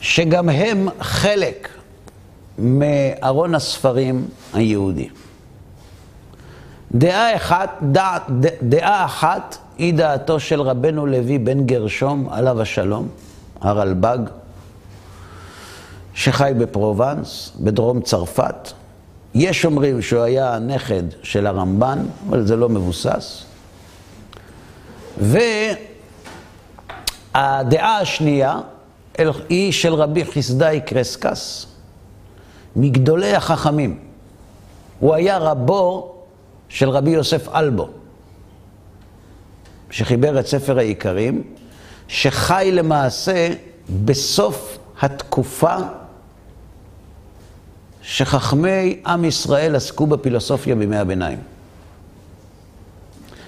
שגם הם חלק מארון הספרים היהודי. דעה אחת, דע, דעה אחת היא דעתו של רבנו לוי בן גרשום, עליו השלום, הרלב"ג, שחי בפרובנס, בדרום צרפת. יש אומרים שהוא היה הנכד של הרמב"ן, אבל זה לא מבוסס. והדעה השנייה היא של רבי חסדאי קרסקס, מגדולי החכמים. הוא היה רבו של רבי יוסף אלבו, שחיבר את ספר העיקרים, שחי למעשה בסוף התקופה שחכמי עם ישראל עסקו בפילוסופיה בימי הביניים.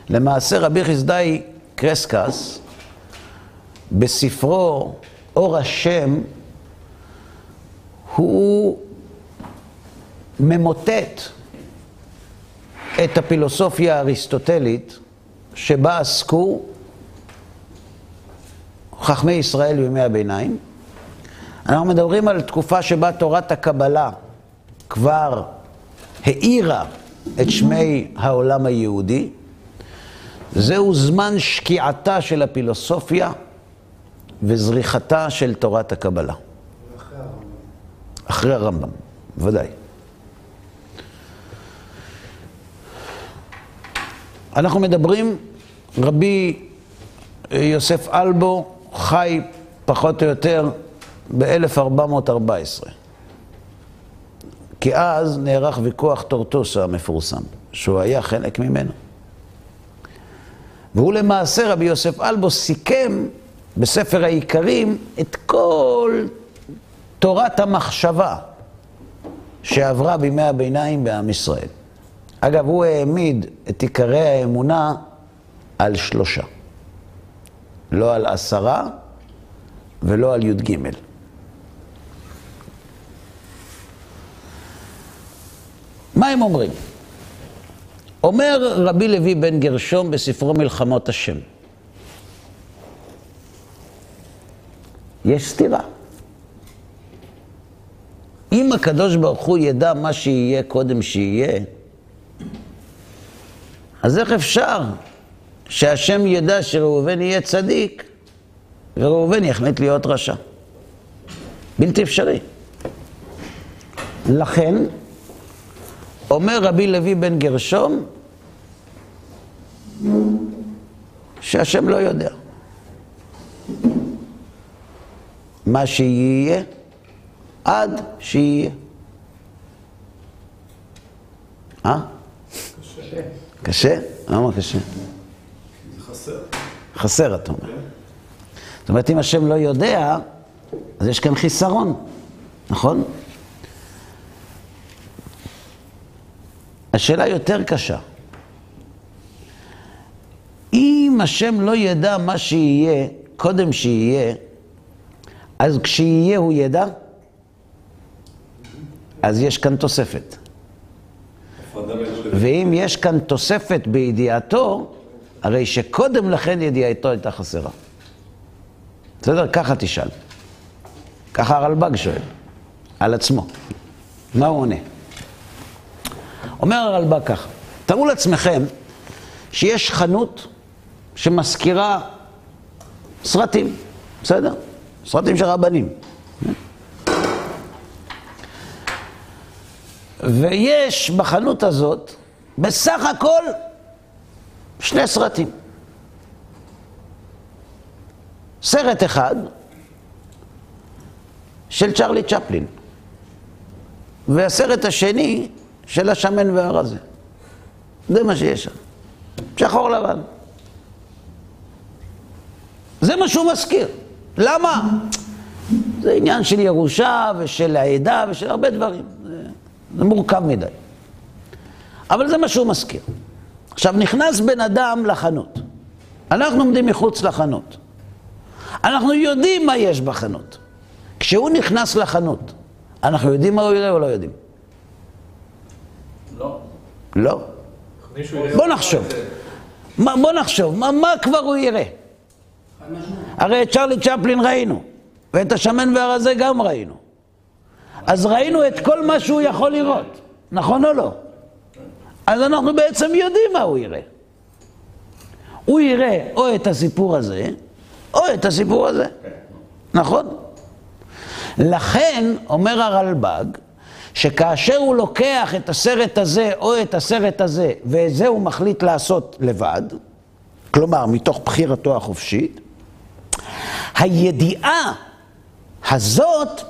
למעשה רבי חסדאי קרסקס, בספרו אור השם, הוא ממוטט את הפילוסופיה האריסטוטלית שבה עסקו חכמי ישראל בימי הביניים. אנחנו מדברים על תקופה שבה תורת הקבלה כבר האירה את שמי העולם היהודי. זהו זמן שקיעתה של הפילוסופיה וזריחתה של תורת הקבלה. אחרי הרמב"ם. אחרי הרמב"ם, ודאי. אנחנו מדברים, רבי יוסף אלבו חי פחות או יותר ב-1414. כי אז נערך ויכוח טורטוסה המפורסם, שהוא היה חלק ממנו. והוא למעשה, רבי יוסף אלבו, סיכם בספר העיקרים את כל תורת המחשבה שעברה בימי הביניים בעם ישראל. אגב, הוא העמיד את עיקרי האמונה על שלושה. לא על עשרה ולא על י"ג. מה הם אומרים? אומר רבי לוי בן גרשום בספרו מלחמות השם. יש סתירה. אם הקדוש ברוך הוא ידע מה שיהיה קודם שיהיה, אז איך אפשר שהשם ידע שראובן יהיה צדיק וראובן יחליט להיות רשע? בלתי אפשרי. לכן, אומר רבי לוי בן גרשום, שהשם לא יודע. מה שיהיה, עד שיהיה. אה? קשה. קשה? למה קשה? זה חסר. חסר, אתה אומר. זאת אומרת, אם השם לא יודע, אז יש כאן חיסרון, נכון? השאלה יותר קשה. אם השם לא ידע מה שיהיה, קודם שיהיה, אז כשיהיה הוא ידע? אז יש כאן תוספת. ואם יש כאן תוספת בידיעתו, הרי שקודם לכן ידיעתו הייתה חסרה. בסדר? ככה תשאל. ככה הרלב"ג שואל, על עצמו. מה הוא עונה? אומר הרלב"ג ככה, תארו לעצמכם שיש חנות שמזכירה סרטים, בסדר? סרטים של רבנים. ויש בחנות הזאת בסך הכל שני סרטים. סרט אחד של צ'רלי צ'פלין, והסרט השני של השמן והרזה. זה מה שיש שם. שחור לבן. זה מה שהוא מזכיר. למה? זה עניין של ירושה ושל העדה ושל הרבה דברים. זה, זה מורכב מדי. אבל זה מה שהוא מזכיר. עכשיו, נכנס בן אדם לחנות. אנחנו עומדים מחוץ לחנות. אנחנו יודעים מה יש בחנות. כשהוא נכנס לחנות, אנחנו יודעים מה הוא יראה או לא יודעים? לא. לא. בוא נחשוב. מה, בוא נחשוב, מה, מה כבר הוא יראה? הרי את צ'רלי צ'פלין ראינו. ואת השמן והרזה גם ראינו. אז ראינו את כל מה שהוא יכול לראות, נכון או לא? אז אנחנו בעצם יודעים מה הוא יראה. הוא יראה או את הסיפור הזה, או את הסיפור הזה, נכון? לכן, אומר הרלב"ג, שכאשר הוא לוקח את הסרט הזה או את הסרט הזה, ואת זה הוא מחליט לעשות לבד, כלומר, מתוך בחירתו החופשית, הידיעה הזאת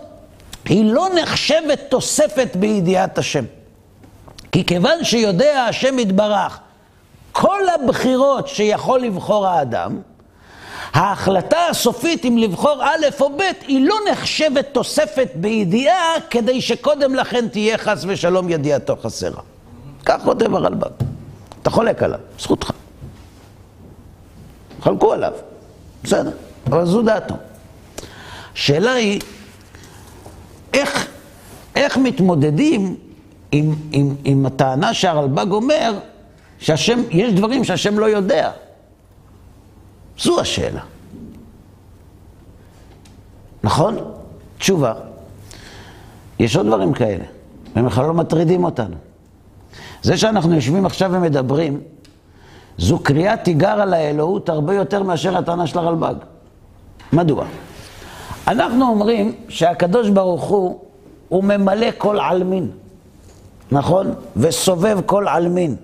היא לא נחשבת תוספת בידיעת השם. כי כיוון שיודע השם יתברך כל הבחירות שיכול לבחור האדם, ההחלטה הסופית אם לבחור א' או ב' היא לא נחשבת תוספת בידיעה כדי שקודם לכן תהיה חס ושלום ידיעתו חסרה. כך כותב הרלב"ג. אתה חולק עליו, זכותך. חלקו עליו, בסדר, אבל זו דעתו. השאלה היא, איך, איך מתמודדים עם, עם, עם הטענה שהרלב"ג אומר שהשם, יש דברים שהשם לא יודע. זו השאלה. נכון? תשובה. יש עוד דברים כאלה, הם בכלל לא מטרידים אותנו. זה שאנחנו יושבים עכשיו ומדברים, זו קריאת תיגר על האלוהות הרבה יותר מאשר הטענה של הרלב"ג. מדוע? אנחנו אומרים שהקדוש ברוך הוא, הוא ממלא כל עלמין, נכון? וסובב כל עלמין.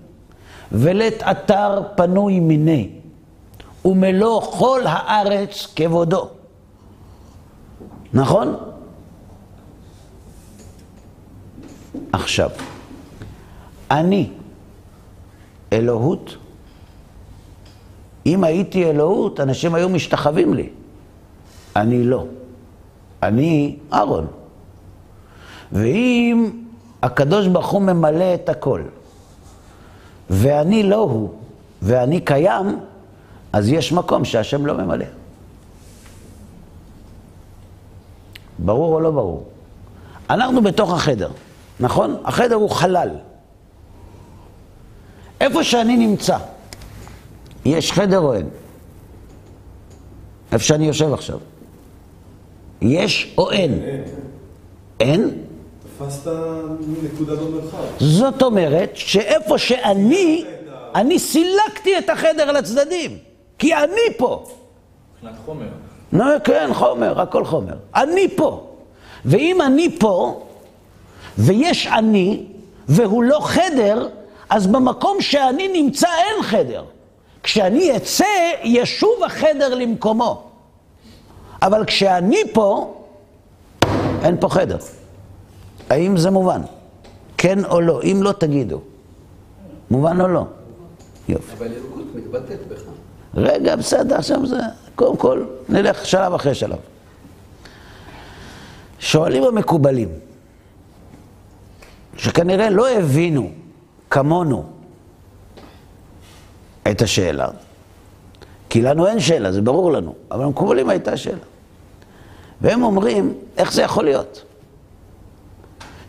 ולית אתר פנוי מיני, ומלוא כל הארץ כבודו. נכון? עכשיו, אני אלוהות? אם הייתי אלוהות, אנשים היו משתחווים לי. אני לא. אני אהרון. ואם הקדוש ברוך הוא ממלא את הכל, ואני לא הוא, ואני קיים, אז יש מקום שהשם לא ממלא. ברור או לא ברור? אנחנו בתוך החדר, נכון? החדר הוא חלל. איפה שאני נמצא, יש חדר או אין? איפה שאני יושב עכשיו. יש או אין? אין? תפסת נקודה במרחב. זאת אומרת שאיפה שאני, אני סילקתי את החדר לצדדים, כי אני פה. מבחינת חומר. נו, כן, חומר, הכל חומר. אני פה. ואם אני פה, ויש אני, והוא לא חדר, אז במקום שאני נמצא אין חדר. כשאני אצא, ישוב החדר למקומו. אבל כשאני פה, אין פה חדר. האם זה מובן? כן או לא? אם לא, תגידו. מובן או לא? יופי. אבל אלוקות מתבטאת בך. רגע, בסדר, עכשיו זה... קודם כל, נלך שלב אחרי שלב. שואלים המקובלים, שכנראה לא הבינו כמונו את השאלה, כי לנו אין שאלה, זה ברור לנו, אבל המקובלים הייתה שאלה. והם אומרים, איך זה יכול להיות?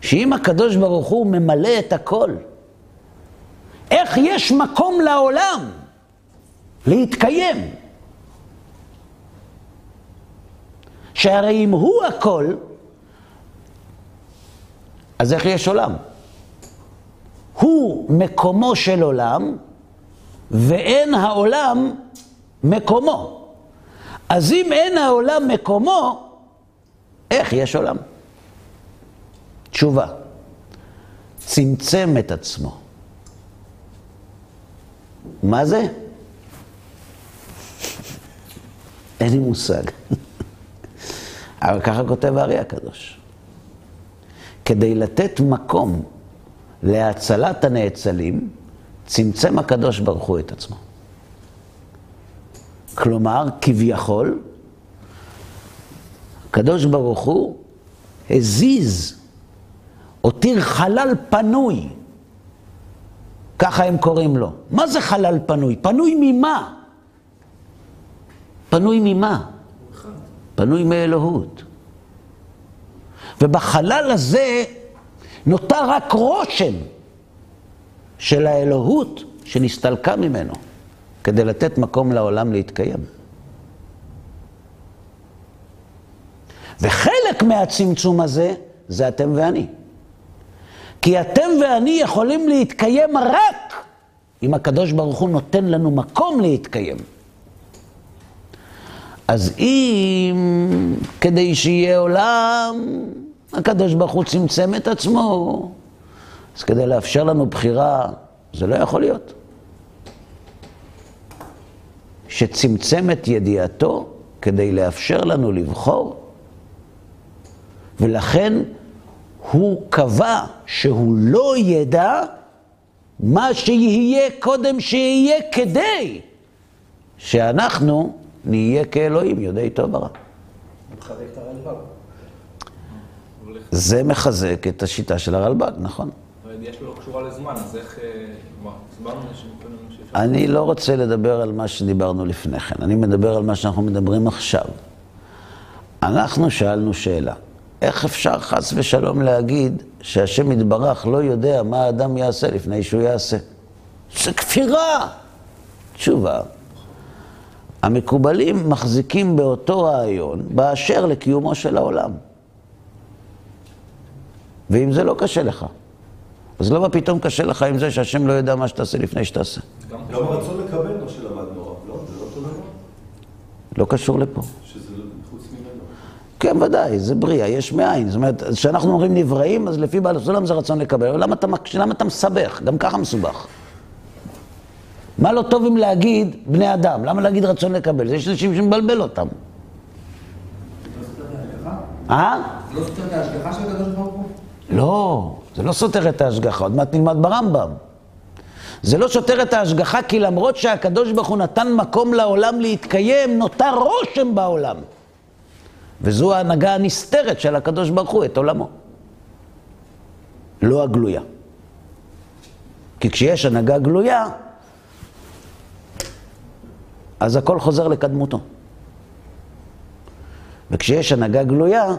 שאם הקדוש ברוך הוא ממלא את הכל, איך יש מקום לעולם להתקיים? שהרי אם הוא הכל, אז איך יש עולם? הוא מקומו של עולם, ואין העולם מקומו. אז אם אין העולם מקומו, איך יש עולם? תשובה, צמצם את עצמו. מה זה? אין לי מושג. אבל ככה כותב הארי הקדוש. כדי לתת מקום להצלת הנאצלים, צמצם הקדוש ברוך הוא את עצמו. כלומר, כביכול, הקדוש ברוך הוא הזיז הותיר חלל פנוי. ככה הם קוראים לו. מה זה חלל פנוי? פנוי ממה? פנוי ממה? פנוי מאלוהות. ובחלל הזה נותר רק רושם של האלוהות שנסתלקה ממנו, כדי לתת מקום לעולם להתקיים. וחלק מהצמצום הזה זה אתם ואני. כי אתם ואני יכולים להתקיים רק אם הקדוש ברוך הוא נותן לנו מקום להתקיים. אז אם כדי שיהיה עולם, הקדוש ברוך הוא צמצם את עצמו, אז כדי לאפשר לנו בחירה, זה לא יכול להיות. שצמצם את ידיעתו כדי לאפשר לנו לבחור, ולכן הוא קבע שהוא לא ידע מה שיהיה קודם שיהיה כדי שאנחנו נהיה כאלוהים, יודעי טוב ורע. מחזק את הרלב"ג. זה מחזק את השיטה של הרלב"ג, נכון. הידיעה שלו לא קשורה לזמן, אז איך... אה, כבר הסברנו. אני לא רוצה לדבר על מה שדיברנו לפני כן, אני מדבר על מה שאנחנו מדברים עכשיו. אנחנו שאלנו שאלה, איך אפשר חס ושלום להגיד שהשם יתברך לא יודע מה האדם יעשה לפני שהוא יעשה? זה כפירה! תשובה, המקובלים מחזיקים באותו רעיון באשר לקיומו של העולם. ואם זה לא קשה לך, אז למה פתאום קשה לך עם זה שהשם לא יודע מה שתעשה לפני שתעשה? גם הרצון לקבל מה שלמדנו הרב, לא? זה לא אותו דבר? לא קשור לפה. שזה לא- חוץ ממנו. כן, ודאי, זה בריאה, יש מאין. זאת אומרת, כשאנחנו אומרים נבראים, אז לפי בעל הסולם זה רצון לקבל. אבל למה אתה, למה אתה מסבך? גם ככה מסובך. מה לא טוב אם להגיד בני אדם? למה להגיד רצון לקבל? יש אנשים שמבלבל אותם. אה? לא סותר את ההשגחה של הקדוש ברוך הוא? לא, זה לא סותר את ההשגחה, עוד מעט נלמד ברמב"ם. זה לא סותר את ההשגחה, כי למרות שהקדוש ברוך הוא נתן מקום לעולם להתקיים, נותר רושם בעולם. וזו ההנהגה הנסתרת של הקדוש ברוך הוא, את עולמו. לא הגלויה. כי כשיש הנהגה גלויה, אז הכל חוזר לקדמותו. וכשיש הנהגה גלויה,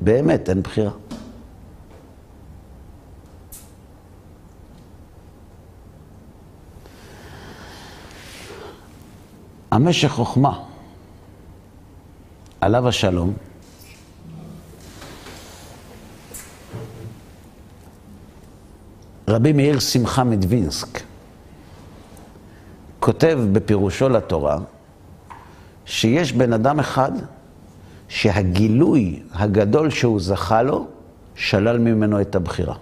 באמת אין בחירה. המשך חוכמה, עליו השלום, רבי מאיר שמחה מדווינסק כותב בפירושו לתורה שיש בן אדם אחד שהגילוי הגדול שהוא זכה לו שלל ממנו את הבחירה.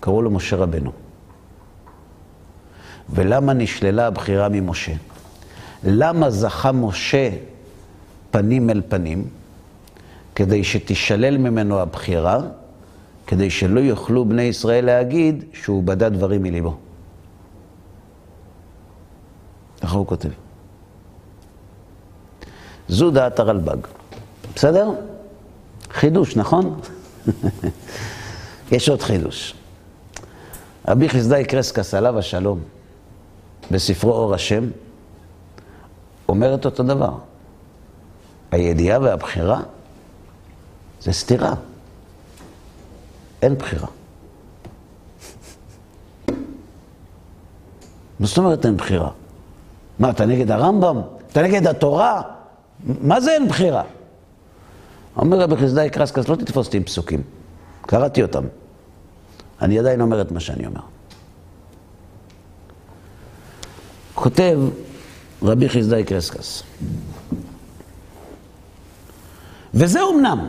קראו לו משה רבנו. ולמה נשללה הבחירה ממשה? למה זכה משה פנים אל פנים? כדי שתישלל ממנו הבחירה, כדי שלא יוכלו בני ישראל להגיד שהוא בדה דברים מליבו. ככה הוא כותב. זו דעת הרלב"ג. בסדר? חידוש, נכון? יש עוד חידוש. רבי חסדאי קרסקס, עליו השלום, בספרו אור השם, אומר את אותו דבר. הידיעה והבחירה זה סתירה. אין בחירה. מה זאת אומרת אין בחירה? מה, אתה נגד הרמב"ם? אתה נגד התורה? מה זה אין בחירה? אומר רבי חסדאי קרסקס, לא תתפוס אותי עם פסוקים. קראתי אותם. אני עדיין אומר את מה שאני אומר. כותב רבי חסדאי קרסקס, וזה אמנם,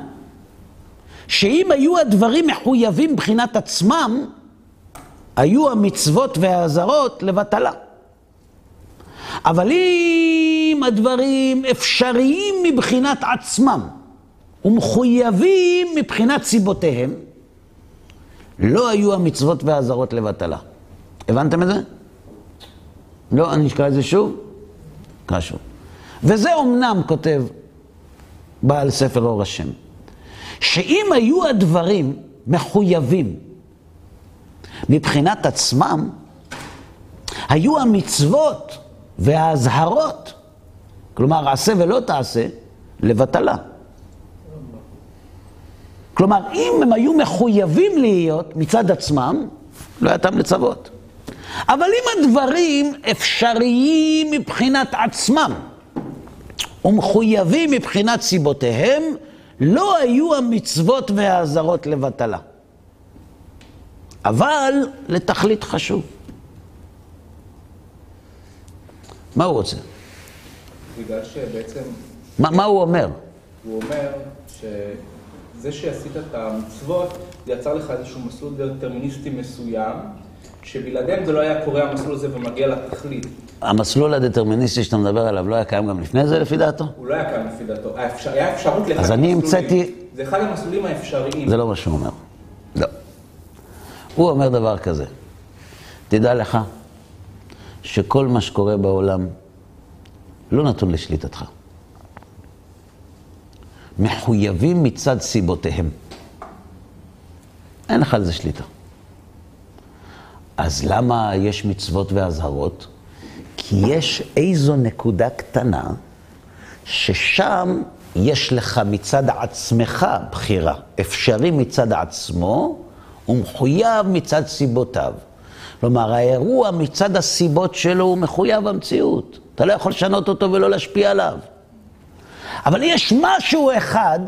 שאם היו הדברים מחויבים מבחינת עצמם, היו המצוות והאזהרות לבטלה. אבל אם הדברים אפשריים מבחינת עצמם ומחויבים מבחינת סיבותיהם, לא היו המצוות והאזהרות לבטלה. הבנתם את זה? לא, אני אקרא את זה שוב? שוב. וזה אומנם, כותב בעל ספר אור השם, שאם היו הדברים מחויבים מבחינת עצמם, היו המצוות והאזהרות, כלומר, עשה ולא תעשה, לבטלה. כלומר, אם הם היו מחויבים להיות מצד עצמם, לא היה טעם לצוות. אבל אם הדברים אפשריים מבחינת עצמם, ומחויבים מבחינת סיבותיהם, לא היו המצוות והאזהרות לבטלה. אבל לתכלית חשוב. מה הוא רוצה? בגלל שבעצם מה, מה הוא אומר? הוא אומר שזה שעשית את המצוות, זה יצר לך איזשהו מסלול דטרמיניסטי מסוים, שבלעדיהם זה לא היה קורה המסלול הזה ומגיע לתכלית. המסלול הדטרמיניסטי שאתה מדבר עליו לא היה קיים גם לפני זה לפי דעתו? הוא לא היה קיים לפי דעתו, האפשר- היה אפשרות לאחד אז אני המסלולים. המצאתי- זה אחד המסלולים האפשריים. זה לא מה שהוא אומר. לא. הוא אומר דבר כזה, תדע לך שכל מה שקורה בעולם לא נתון לשליטתך. מחויבים מצד סיבותיהם. אין לך על זה שליטה. אז למה יש מצוות ואזהרות? כי יש איזו נקודה קטנה ששם יש לך מצד עצמך בחירה, אפשרי מצד עצמו ומחויב מצד סיבותיו. כלומר, האירוע מצד הסיבות שלו הוא מחויב המציאות. אתה לא יכול לשנות אותו ולא להשפיע עליו. אבל יש משהו אחד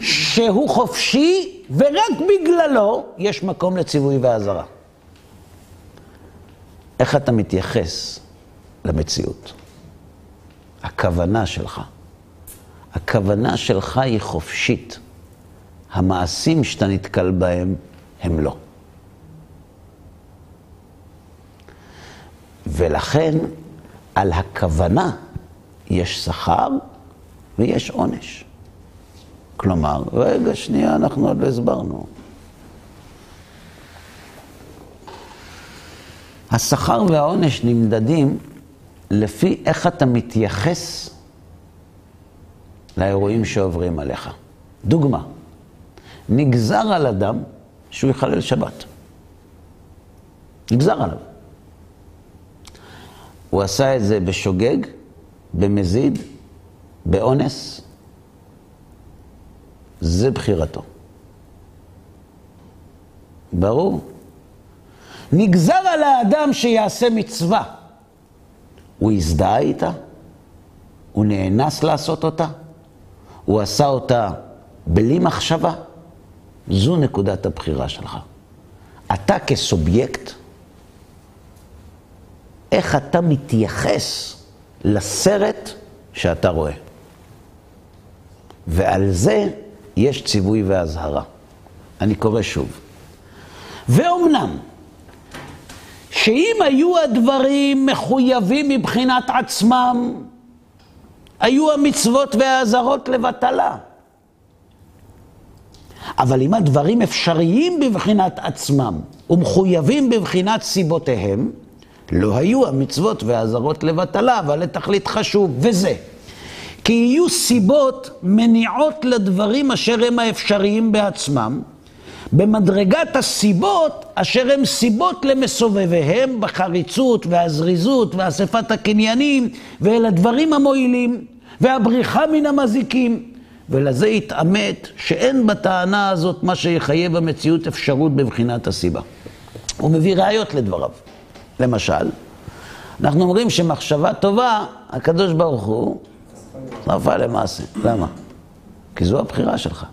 שהוא חופשי, ורק בגללו יש מקום לציווי ואזהרה. איך אתה מתייחס למציאות? הכוונה שלך. הכוונה שלך היא חופשית. המעשים שאתה נתקל בהם הם לא. ולכן על הכוונה יש שכר ויש עונש. כלומר, רגע, שנייה, אנחנו עוד לא הסברנו. השכר והעונש נמדדים לפי איך אתה מתייחס לאירועים שעוברים עליך. דוגמה, נגזר על אדם שהוא יחלל שבת. נגזר עליו. הוא עשה את זה בשוגג, במזיד, באונס. זה בחירתו. ברור. נגזר על האדם שיעשה מצווה. הוא הזדהה איתה? הוא נאנס לעשות אותה? הוא עשה אותה בלי מחשבה? זו נקודת הבחירה שלך. אתה כסובייקט, איך אתה מתייחס לסרט שאתה רואה. ועל זה יש ציווי ואזהרה. אני קורא שוב. ואומנם, שאם היו הדברים מחויבים מבחינת עצמם, היו המצוות והאזהרות לבטלה. אבל אם הדברים אפשריים בבחינת עצמם ומחויבים בבחינת סיבותיהם, לא היו המצוות והאזהרות לבטלה, אבל לתכלית חשוב, וזה. כי יהיו סיבות מניעות לדברים אשר הם האפשריים בעצמם, במדרגת הסיבות אשר הם סיבות למסובביהם בחריצות והזריזות ואספת הקניינים ואל הדברים המועילים והבריחה מן המזיקים. ולזה התעמת שאין בטענה הזאת מה שיחייב המציאות אפשרות בבחינת הסיבה. הוא מביא ראיות לדבריו. למשל, אנחנו אומרים שמחשבה טובה, הקדוש ברוך הוא נפל למעשה. למה? כי זו הבחירה שלך.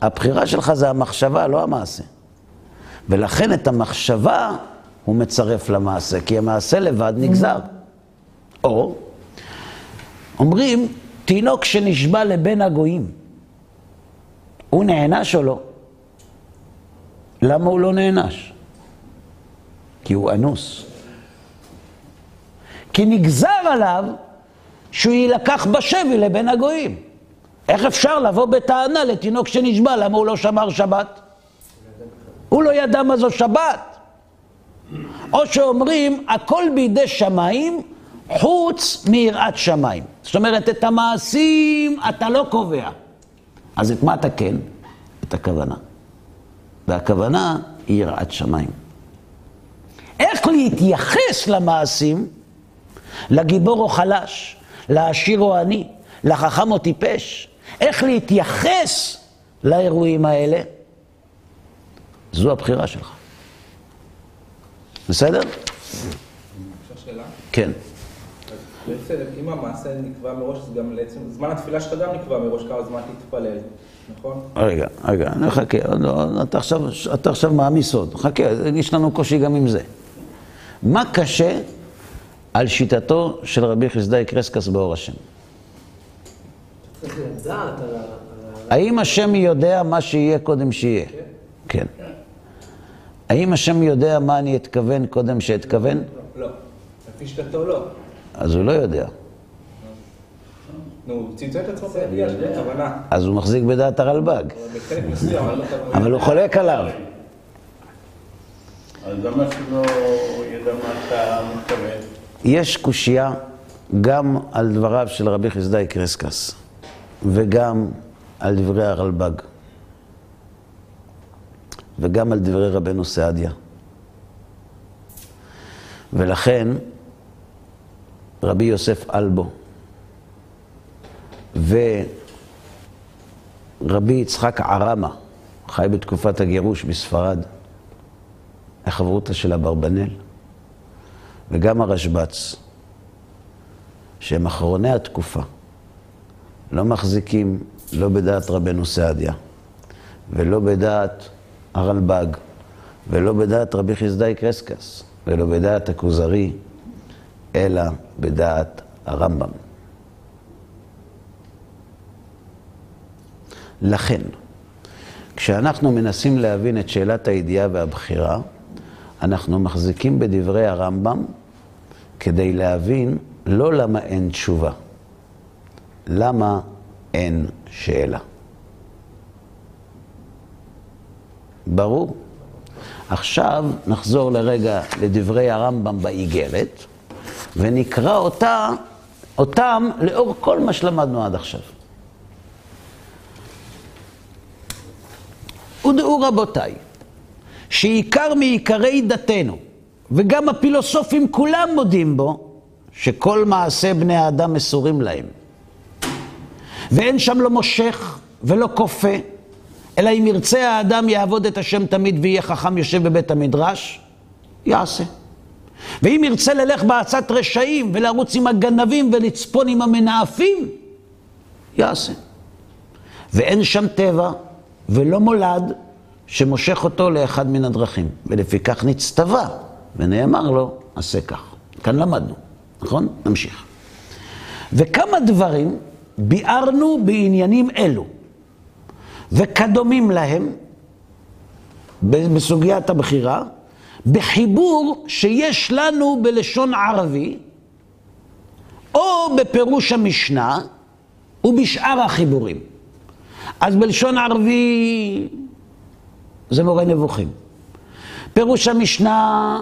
הבחירה שלך זה המחשבה, לא המעשה. ולכן את המחשבה הוא מצרף למעשה, כי המעשה לבד נגזר. או, אומרים, תינוק שנשבע לבין הגויים, הוא נענש או לא? למה הוא לא נענש? כי הוא אנוס. כי נגזר עליו שהוא יילקח בשבי לבין הגויים. איך אפשר לבוא בטענה לתינוק שנשבע, למה הוא לא שמר שבת? הוא לא ידע מה זו שבת. או שאומרים, הכל בידי שמיים, חוץ מיראת שמיים. זאת אומרת, את המעשים אתה לא קובע. אז את מה אתה כן? את הכוונה. והכוונה היא יראת שמיים. איך להתייחס למעשים, לגיבור או חלש, לעשיר או עני, לחכם או טיפש, איך להתייחס לאירועים האלה, זו הבחירה שלך. בסדר? כן. בעצם, אם המעשה נקבע מראש, אז גם לעצם, זמן התפילה שלך גם נקבע מראש, כמה זמן תתפלל, נכון? רגע, רגע, אני חכה, לא, אתה עכשיו, אתה עכשיו מעמיס עוד. חכה, יש לנו קושי גם עם זה. מה קשה על שיטתו של רבי חסדאי קרסקס באור השם? האם השם יודע מה שיהיה קודם שיהיה? כן. האם השם יודע מה אני אתכוון קודם שאתכוון? לא. לפי שיטתו לא. אז הוא לא יודע. נו, הוא צמצם את עצמו בכוונה. אז הוא מחזיק בדעת הרלב"ג. אבל לא. אבל הוא חולק עליו. אז למה שלא ידע מה אתה מתכוון? יש קושייה גם על דבריו של רבי חסדאי קרסקס וגם על דברי הרלב"ג וגם על דברי רבנו סעדיה. ולכן רבי יוסף אלבו ורבי יצחק ערמה, חי בתקופת הגירוש בספרד, החברותא של אברבנאל, וגם הרשב"ץ, שהם אחרוני התקופה, לא מחזיקים לא בדעת רבנו סעדיה, ולא בדעת הרלב"ג, ולא בדעת רבי חסדאי קרסקס, ולא בדעת הכוזרי, אלא בדעת הרמב"ם. לכן, כשאנחנו מנסים להבין את שאלת הידיעה והבחירה, אנחנו מחזיקים בדברי הרמב"ם כדי להבין לא למה אין תשובה, למה אין שאלה. ברור? עכשיו נחזור לרגע לדברי הרמב"ם באיגרת, ונקרא אותה, אותם לאור כל מה שלמדנו עד עכשיו. ודעו רבותיי, שעיקר מעיקרי דתנו, וגם הפילוסופים כולם מודים בו, שכל מעשה בני האדם מסורים להם. ואין שם לא מושך ולא כופה, אלא אם ירצה האדם יעבוד את השם תמיד ויהיה חכם יושב בבית המדרש, יעשה. ואם ירצה ללך בעצת רשעים ולרוץ עם הגנבים ולצפון עם המנאפים, יעשה. ואין שם טבע ולא מולד שמושך אותו לאחד מן הדרכים. ולפיכך נצטווה, ונאמר לו, עשה כך. כאן למדנו, נכון? נמשיך. וכמה דברים ביארנו בעניינים אלו, וכדומים להם, בסוגיית הבחירה, בחיבור שיש לנו בלשון ערבי, או בפירוש המשנה, ובשאר החיבורים. אז בלשון ערבי זה מורה נבוכים. פירוש המשנה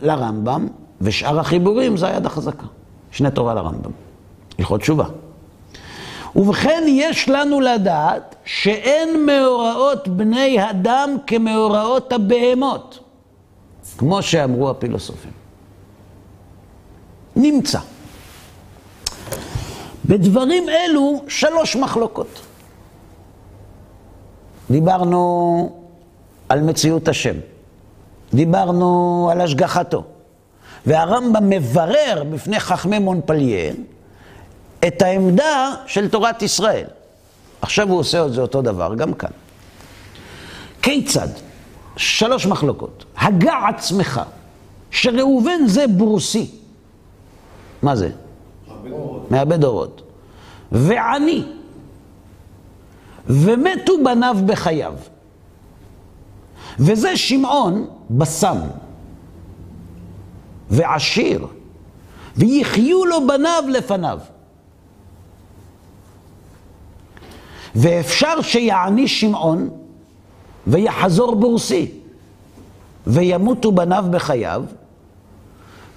לרמב"ם, ושאר החיבורים זה היד החזקה. שני תורה לרמב"ם. הלכות תשובה. ובכן, יש לנו לדעת שאין מאורעות בני אדם כמאורעות הבהמות, כמו שאמרו הפילוסופים. נמצא. בדברים אלו שלוש מחלוקות. דיברנו על מציאות השם, דיברנו על השגחתו, והרמב"ם מברר בפני חכמי מונפליה את העמדה של תורת ישראל. עכשיו הוא עושה את זה אותו דבר גם כאן. כיצד? שלוש מחלוקות. הגע עצמך, שראובן זה ברוסי. מה זה? מאבד אורות. ועני. ומתו בניו בחייו. וזה שמעון בסם. ועשיר. ויחיו לו בניו לפניו. ואפשר שיעני שמעון ויחזור בורסי וימותו בניו בחייו,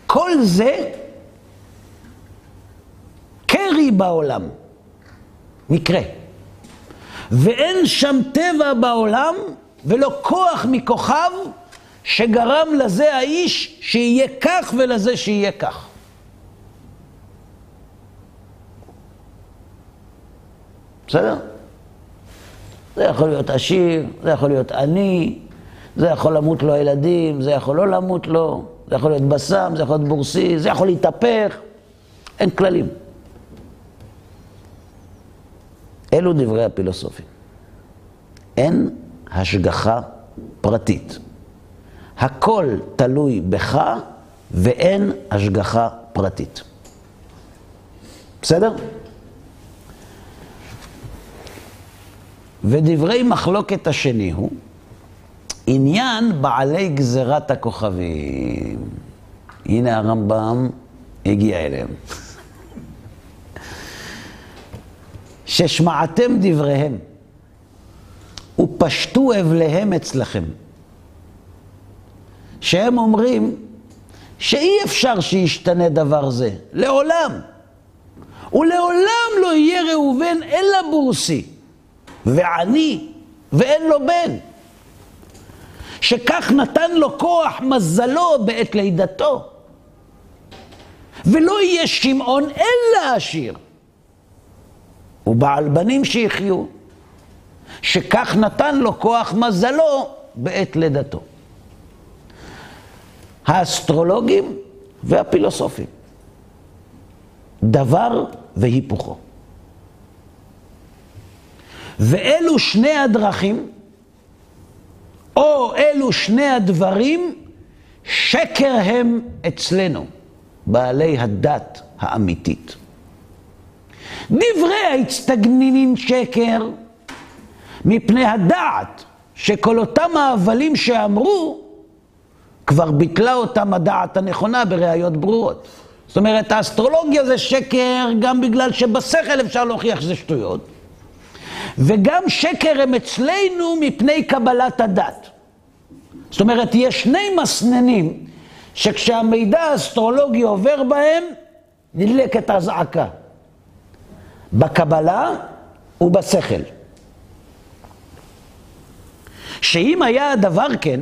כל זה קרי בעולם, מקרה. ואין שם טבע בעולם ולא כוח מכוכב שגרם לזה האיש שיהיה כך ולזה שיהיה כך. בסדר? זה יכול להיות עשיר, זה יכול להיות עני, זה יכול למות לו הילדים, זה יכול לא למות לו, זה יכול להיות בסם, זה יכול להיות בורסי, זה יכול להתהפך. אין כללים. אלו דברי הפילוסופים. אין השגחה פרטית. הכל תלוי בך ואין השגחה פרטית. בסדר? ודברי מחלוקת השני הוא עניין בעלי גזירת הכוכבים. הנה הרמב"ם הגיע אליהם. ששמעתם דבריהם ופשטו אבליהם אצלכם. שהם אומרים שאי אפשר שישתנה דבר זה, לעולם. ולעולם לא יהיה ראובן אלא בורסי, ועני, ואין לו בן. שכך נתן לו כוח מזלו בעת לידתו. ולא יהיה שמעון אלא עשיר. ובעל בנים שיחיו, שכך נתן לו כוח מזלו בעת לידתו. האסטרולוגים והפילוסופים. דבר והיפוכו. ואלו שני הדרכים, או אלו שני הדברים, שקר הם אצלנו, בעלי הדת האמיתית. דברי האצטגנינין שקר, מפני הדעת שכל אותם ההבלים שאמרו, כבר ביטלה אותם הדעת הנכונה בראיות ברורות. זאת אומרת, האסטרולוגיה זה שקר גם בגלל שבשכל אפשר להוכיח שזה שטויות, וגם שקר הם אצלנו מפני קבלת הדת. זאת אומרת, יש שני מסננים שכשהמידע האסטרולוגי עובר בהם, נדלקת הזעקה. בקבלה ובשכל. שאם היה הדבר כן,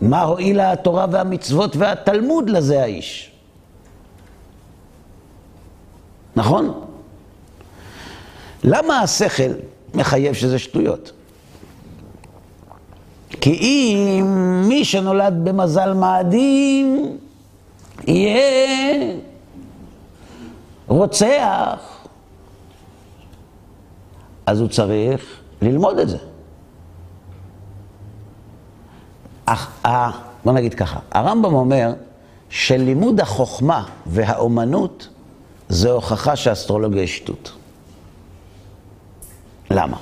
מה הועילה התורה והמצוות והתלמוד לזה האיש? נכון? למה השכל מחייב שזה שטויות? כי אם מי שנולד במזל מאדים יהיה רוצח, אז הוא צריך ללמוד את זה. אך, אה, בוא נגיד ככה, הרמב"ם אומר שלימוד החוכמה והאומנות זה הוכחה שאסטרולוגיה היא שטות. למה?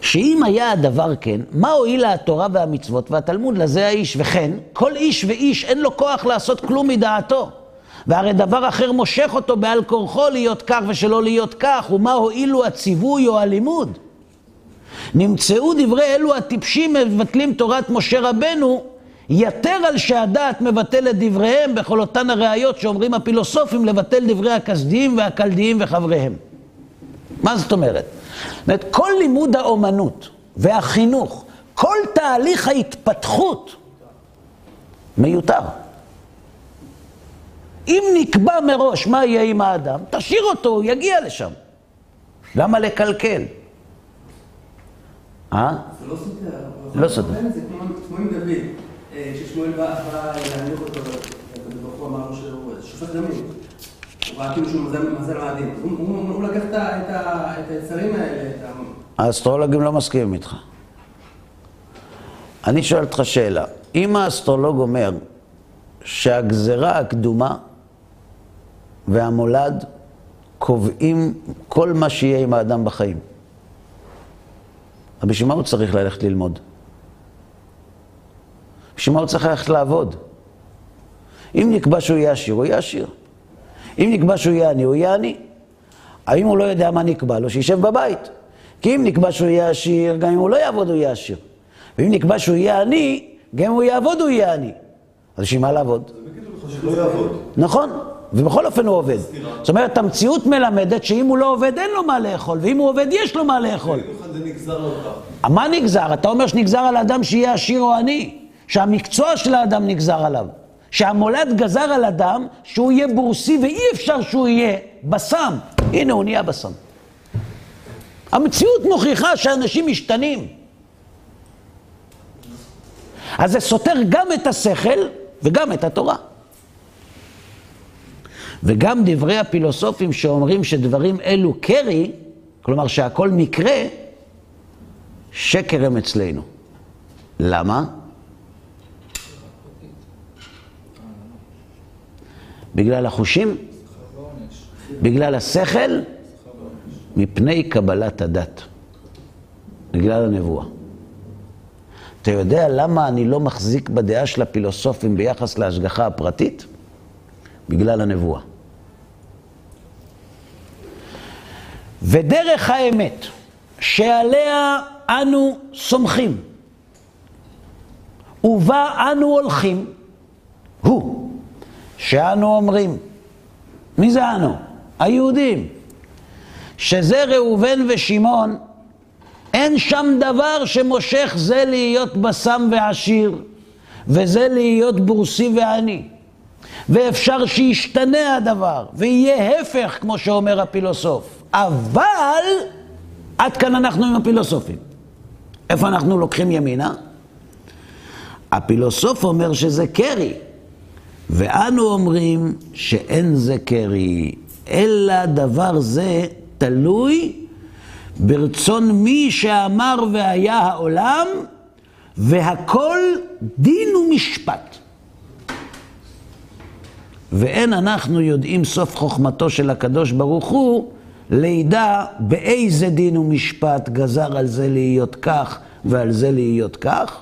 שאם היה הדבר כן, מה הועילה התורה והמצוות והתלמוד לזה האיש? וכן, כל איש ואיש אין לו כוח לעשות כלום מדעתו. והרי דבר אחר מושך אותו בעל כורחו להיות כך ושלא להיות כך, ומה הועילו הציווי או הלימוד? נמצאו דברי אלו הטיפשים מבטלים תורת משה רבנו, יתר על שהדעת מבטל את דבריהם בכל אותן הראיות שאומרים הפילוסופים לבטל דברי הכסדיים והכלדיים וחבריהם. מה זאת אומרת? זאת אומרת, כל לימוד האומנות והחינוך, כל תהליך ההתפתחות מיותר. אם נקבע מראש מה יהיה עם האדם, תשאיר אותו, הוא יגיע לשם. למה לקלקל? אה? זה לא סותר. לא סותר. זה כמו עם דוד, אה, כששמואל בא בא להנמיך אותו, ברוך הוא אמר לו שהוא שופט דמים. הוא ראה כאילו שהוא מזל מאדים. הוא- לקח את היצרים האלה, את ה... האסטרולוגים לא מסכימים איתך. אני שואל אותך שאלה, אם האסטרולוג אומר שהגזרה הקדומה והמולד קובעים כל מה שיהיה עם האדם בחיים, אז בשביל מה הוא צריך ללכת ללמוד? בשביל מה הוא צריך ללכת לעבוד? אם נקבע שהוא יהיה עשיר, הוא יהיה עשיר. אם נקבע שהוא יהיה עני, הוא יהיה עני. האם הוא לא יודע מה נקבע לו? שישב בבית. כי אם נקבע שהוא יהיה עשיר, גם אם הוא לא יעבוד הוא יהיה עשיר. ואם נקבע שהוא יהיה עני, גם אם הוא יעבוד הוא יהיה עני. אז בשביל מה לעבוד? יעבוד. נכון, ובכל אופן הוא עובד. זאת אומרת, המציאות מלמדת שאם הוא לא עובד אין לו מה לאכול, ואם הוא עובד יש לו מה לאכול. מה נגזר? אתה אומר שנגזר על אדם שיהיה עשיר או עני, שהמקצוע של האדם נגזר עליו. שהמולד גזר על אדם שהוא יהיה בורסי ואי אפשר שהוא יהיה בסם. הנה, הוא נהיה בסם. המציאות מוכיחה שאנשים משתנים. אז זה סותר גם את השכל וגם את התורה. וגם דברי הפילוסופים שאומרים שדברים אלו קרי, כלומר שהכל מקרה, שקר הם אצלנו. למה? בגלל החושים? בגלל השכל? מפני קבלת הדת. בגלל הנבואה. אתה יודע למה אני לא מחזיק בדעה של הפילוסופים ביחס להשגחה הפרטית? בגלל הנבואה. ודרך האמת שעליה אנו סומכים ובה אנו הולכים, הוא שאנו אומרים, מי זה אנו? היהודים, שזה ראובן ושמעון, אין שם דבר שמושך זה להיות בשם ועשיר, וזה להיות בורסי ועני. ואפשר שישתנה הדבר, ויהיה הפך, כמו שאומר הפילוסוף. אבל עד כאן אנחנו עם הפילוסופים. איפה אנחנו לוקחים ימינה? הפילוסוף אומר שזה קרי, ואנו אומרים שאין זה קרי, אלא דבר זה תלוי ברצון מי שאמר והיה העולם, והכל דין ומשפט. ואין אנחנו יודעים סוף חוכמתו של הקדוש ברוך הוא, לידע באיזה דין ומשפט גזר על זה להיות כך ועל זה להיות כך,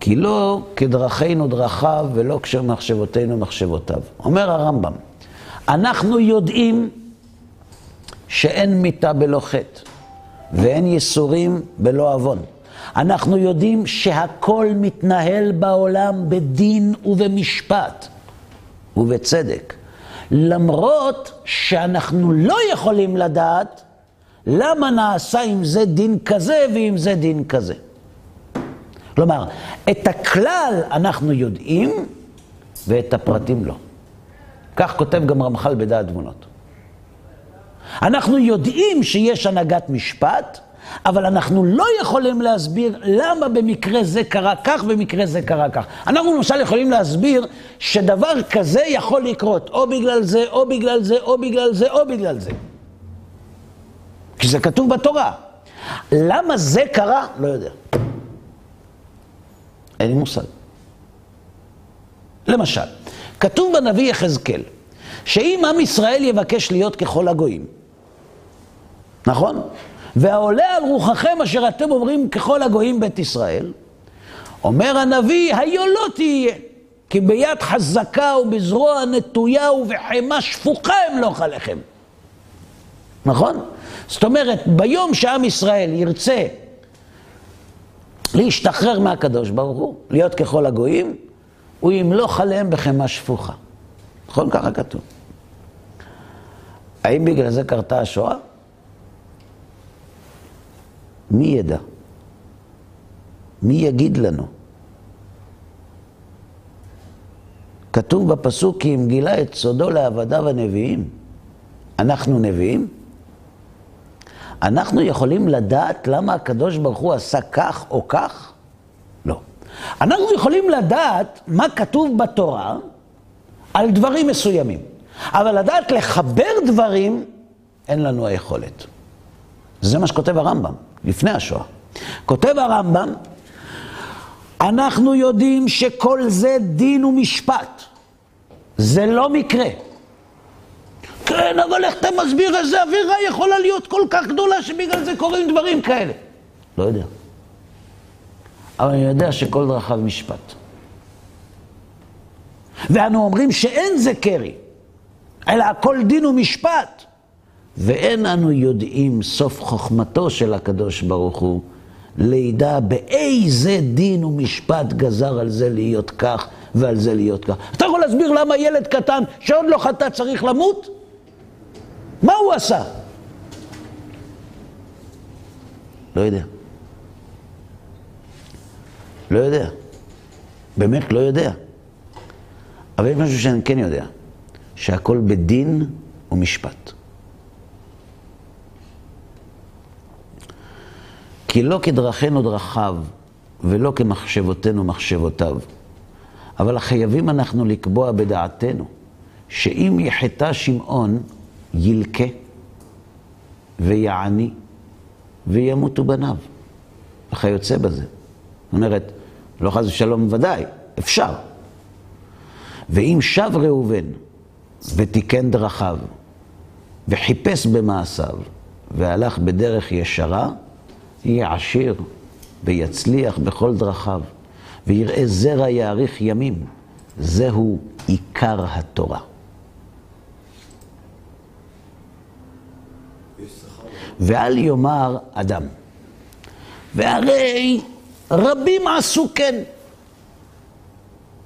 כי לא כדרכינו דרכיו ולא כשמחשבותינו מחשבותיו. אומר הרמב"ם, אנחנו יודעים שאין מיתה בלא חטא, ואין ייסורים בלא עוון. אנחנו יודעים שהכל מתנהל בעולם בדין ובמשפט ובצדק. למרות שאנחנו לא יכולים לדעת למה נעשה עם זה דין כזה ועם זה דין כזה. כלומר, את הכלל אנחנו יודעים ואת הפרטים לא. כך כותב גם רמח"ל בדעת תבונות. אנחנו יודעים שיש הנהגת משפט, אבל אנחנו לא יכולים להסביר למה במקרה זה קרה כך ובמקרה זה קרה כך. אנחנו למשל יכולים להסביר שדבר כזה יכול לקרות, או בגלל זה, או בגלל זה, או בגלל זה, או בגלל זה. כי זה כתוב בתורה. למה זה קרה? לא יודע. אין לי מושג. למשל, כתוב בנביא יחזקאל, שאם עם ישראל יבקש להיות ככל הגויים, נכון? והעולה על רוחכם אשר אתם אומרים ככל הגויים בית ישראל, אומר הנביא, היו לא תהיה, כי ביד חזקה ובזרוע נטויה ובחמה שפוכה אמלוך עליכם. נכון? זאת אומרת, ביום שעם ישראל ירצה להשתחרר מהקדוש ברוך הוא, להיות ככל הגויים, הוא ימלוך עליהם בחמה שפוכה. נכון? ככה כתוב. האם בגלל זה קרתה השואה? מי ידע? מי יגיד לנו? כתוב בפסוק כי אם גילה את סודו לעבדיו הנביאים. אנחנו נביאים? אנחנו יכולים לדעת למה הקדוש ברוך הוא עשה כך או כך? לא. אנחנו יכולים לדעת מה כתוב בתורה על דברים מסוימים, אבל לדעת לחבר דברים, אין לנו היכולת. זה מה שכותב הרמב"ם, לפני השואה. כותב הרמב"ם, אנחנו יודעים שכל זה דין ומשפט. זה לא מקרה. כן, אבל איך אתה מסביר איזה עבירה יכולה להיות כל כך גדולה שבגלל זה קורים דברים כאלה? לא יודע. אבל אני יודע שכל דרכיו משפט. ואנו אומרים שאין זה קרי, אלא הכל דין ומשפט. ואין אנו יודעים סוף חוכמתו של הקדוש ברוך הוא, לידע באיזה דין ומשפט גזר על זה להיות כך ועל זה להיות כך. אתה יכול להסביר למה ילד קטן שעוד לא חטא צריך למות? מה הוא עשה? לא יודע. לא יודע. באמת לא יודע. אבל יש משהו שאני כן יודע, שהכל בדין ומשפט. כי לא כדרכינו דרכיו, ולא כמחשבותינו מחשבותיו. אבל חייבים אנחנו לקבוע בדעתנו שאם יחטא שמעון, ילקה ויעני וימותו בניו. וכיוצא בזה. זאת אומרת, לא חס ושלום ודאי, אפשר. ואם שב ראובן ותיקן דרכיו וחיפש במעשיו והלך בדרך ישרה, יהיה עשיר ויצליח בכל דרכיו, ויראה זרע יאריך ימים. זהו עיקר התורה. ואל יאמר אדם, והרי רבים עשו כן,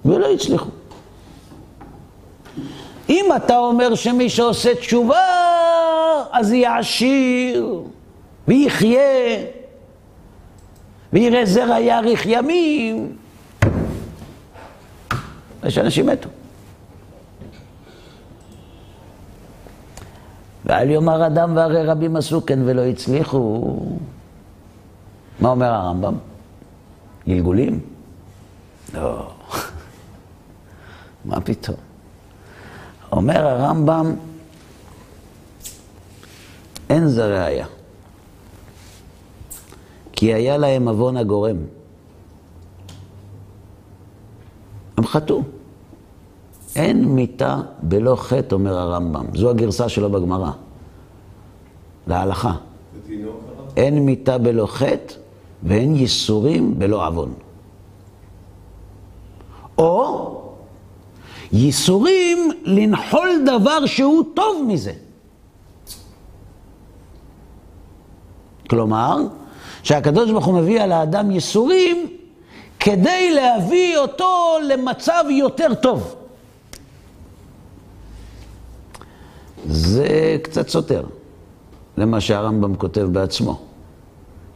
ולא הצליחו. אם אתה אומר שמי שעושה תשובה, אז יהיה עשיר, ויחיה, ויראה זרע יאריך ימים, יש אנשים מתו. ואל יאמר אדם והרי רבים עשו כן ולא הצליחו. מה אומר הרמב"ם? גלגולים? לא. מה פתאום? אומר הרמב"ם, אין זה ראיה. כי היה להם עוון הגורם. הם חטאו. אין מיתה בלא חטא, אומר הרמב"ם. זו הגרסה שלו בגמרא. להלכה. אין מיתה בלא חטא ואין ייסורים בלא עוון. או ייסורים לנחול דבר שהוא טוב מזה. כלומר, שהקדוש ברוך הוא מביא על האדם ייסורים כדי להביא אותו למצב יותר טוב. זה קצת סותר למה שהרמב"ם כותב בעצמו.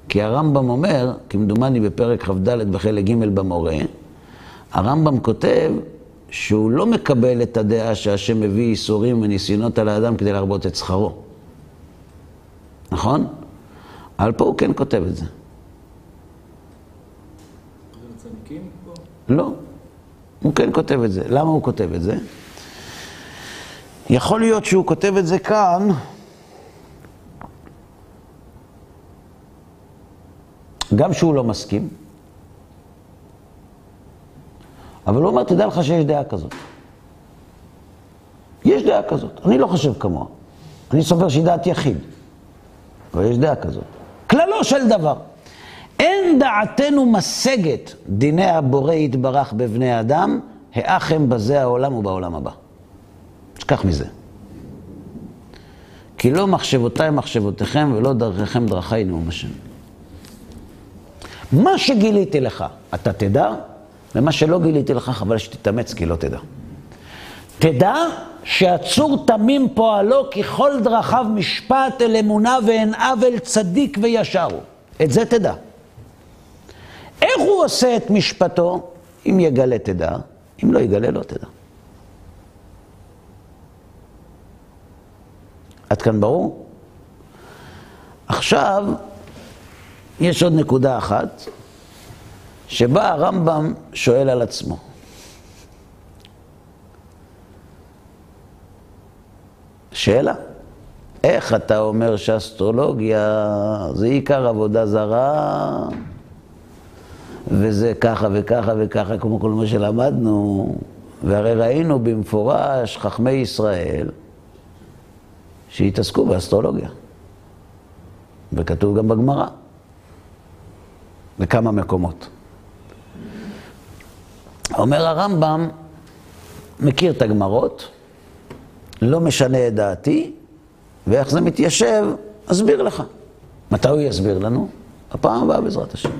כי הרמב"ם אומר, כמדומני בפרק כ"ד בחלק ג' במורה, הרמב"ם כותב שהוא לא מקבל את הדעה שהשם מביא ייסורים וניסיונות על האדם כדי להרבות את שכרו. נכון? אבל פה הוא כן כותב את זה. לא. הוא כן כותב את זה. למה הוא כותב את זה? יכול להיות שהוא כותב את זה כאן גם שהוא לא מסכים, אבל הוא אומר, תדע לך שיש דעה כזאת. יש דעה כזאת, אני לא חושב כמוה. אני סובר שהיא דעת יחיד, אבל יש דעה כזאת. כללו של דבר. אין דעתנו משגת דיני הבורא יתברך בבני אדם, האח הם בזה העולם ובעולם הבא. תשכח מזה. כי לא מחשבותיי מחשבותיכם ולא דרכיכם דרכי נאום השם. מה שגיליתי לך, אתה תדע, ומה שלא גיליתי לך, חבל שתתאמץ, כי לא תדע. תדע שהצור תמים פועלו ככל דרכיו משפט אל אמונה ואין עוול צדיק וישר. את זה תדע. איך הוא עושה את משפטו? אם יגלה תדע, אם לא יגלה לא תדע. עד כאן ברור? עכשיו, יש עוד נקודה אחת, שבה הרמב"ם שואל על עצמו. שאלה, איך אתה אומר שאסטרולוגיה זה עיקר עבודה זרה, וזה ככה וככה וככה, כמו כל מה שלמדנו, והרי ראינו במפורש חכמי ישראל שהתעסקו באסטרולוגיה, וכתוב גם בגמרא, בכמה מקומות. אומר הרמב"ם, מכיר את הגמרות, לא משנה את דעתי, ואיך זה מתיישב, אסביר לך. מתי הוא יסביר לנו? הפעם הבאה בעזרת השם.